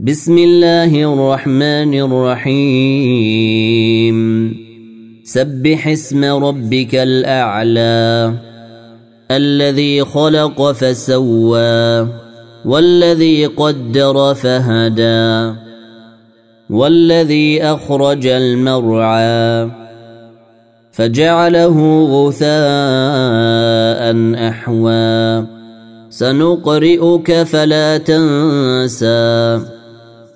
بسم الله الرحمن الرحيم. سبح اسم ربك الأعلى الذي خلق فسوى والذي قدر فهدى والذي أخرج المرعى فجعله غثاء أحوى. سنقرئك فلا تنسى.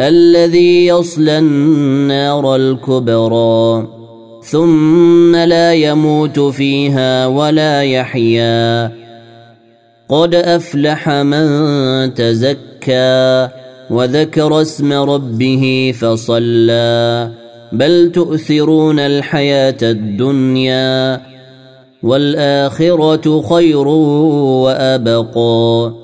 الذي يصلى النار الكبرى ثم لا يموت فيها ولا يحيا. قد أفلح من تزكى وذكر اسم ربه فصلى. بل تؤثرون الحياة الدنيا والآخرة خير وأبقى.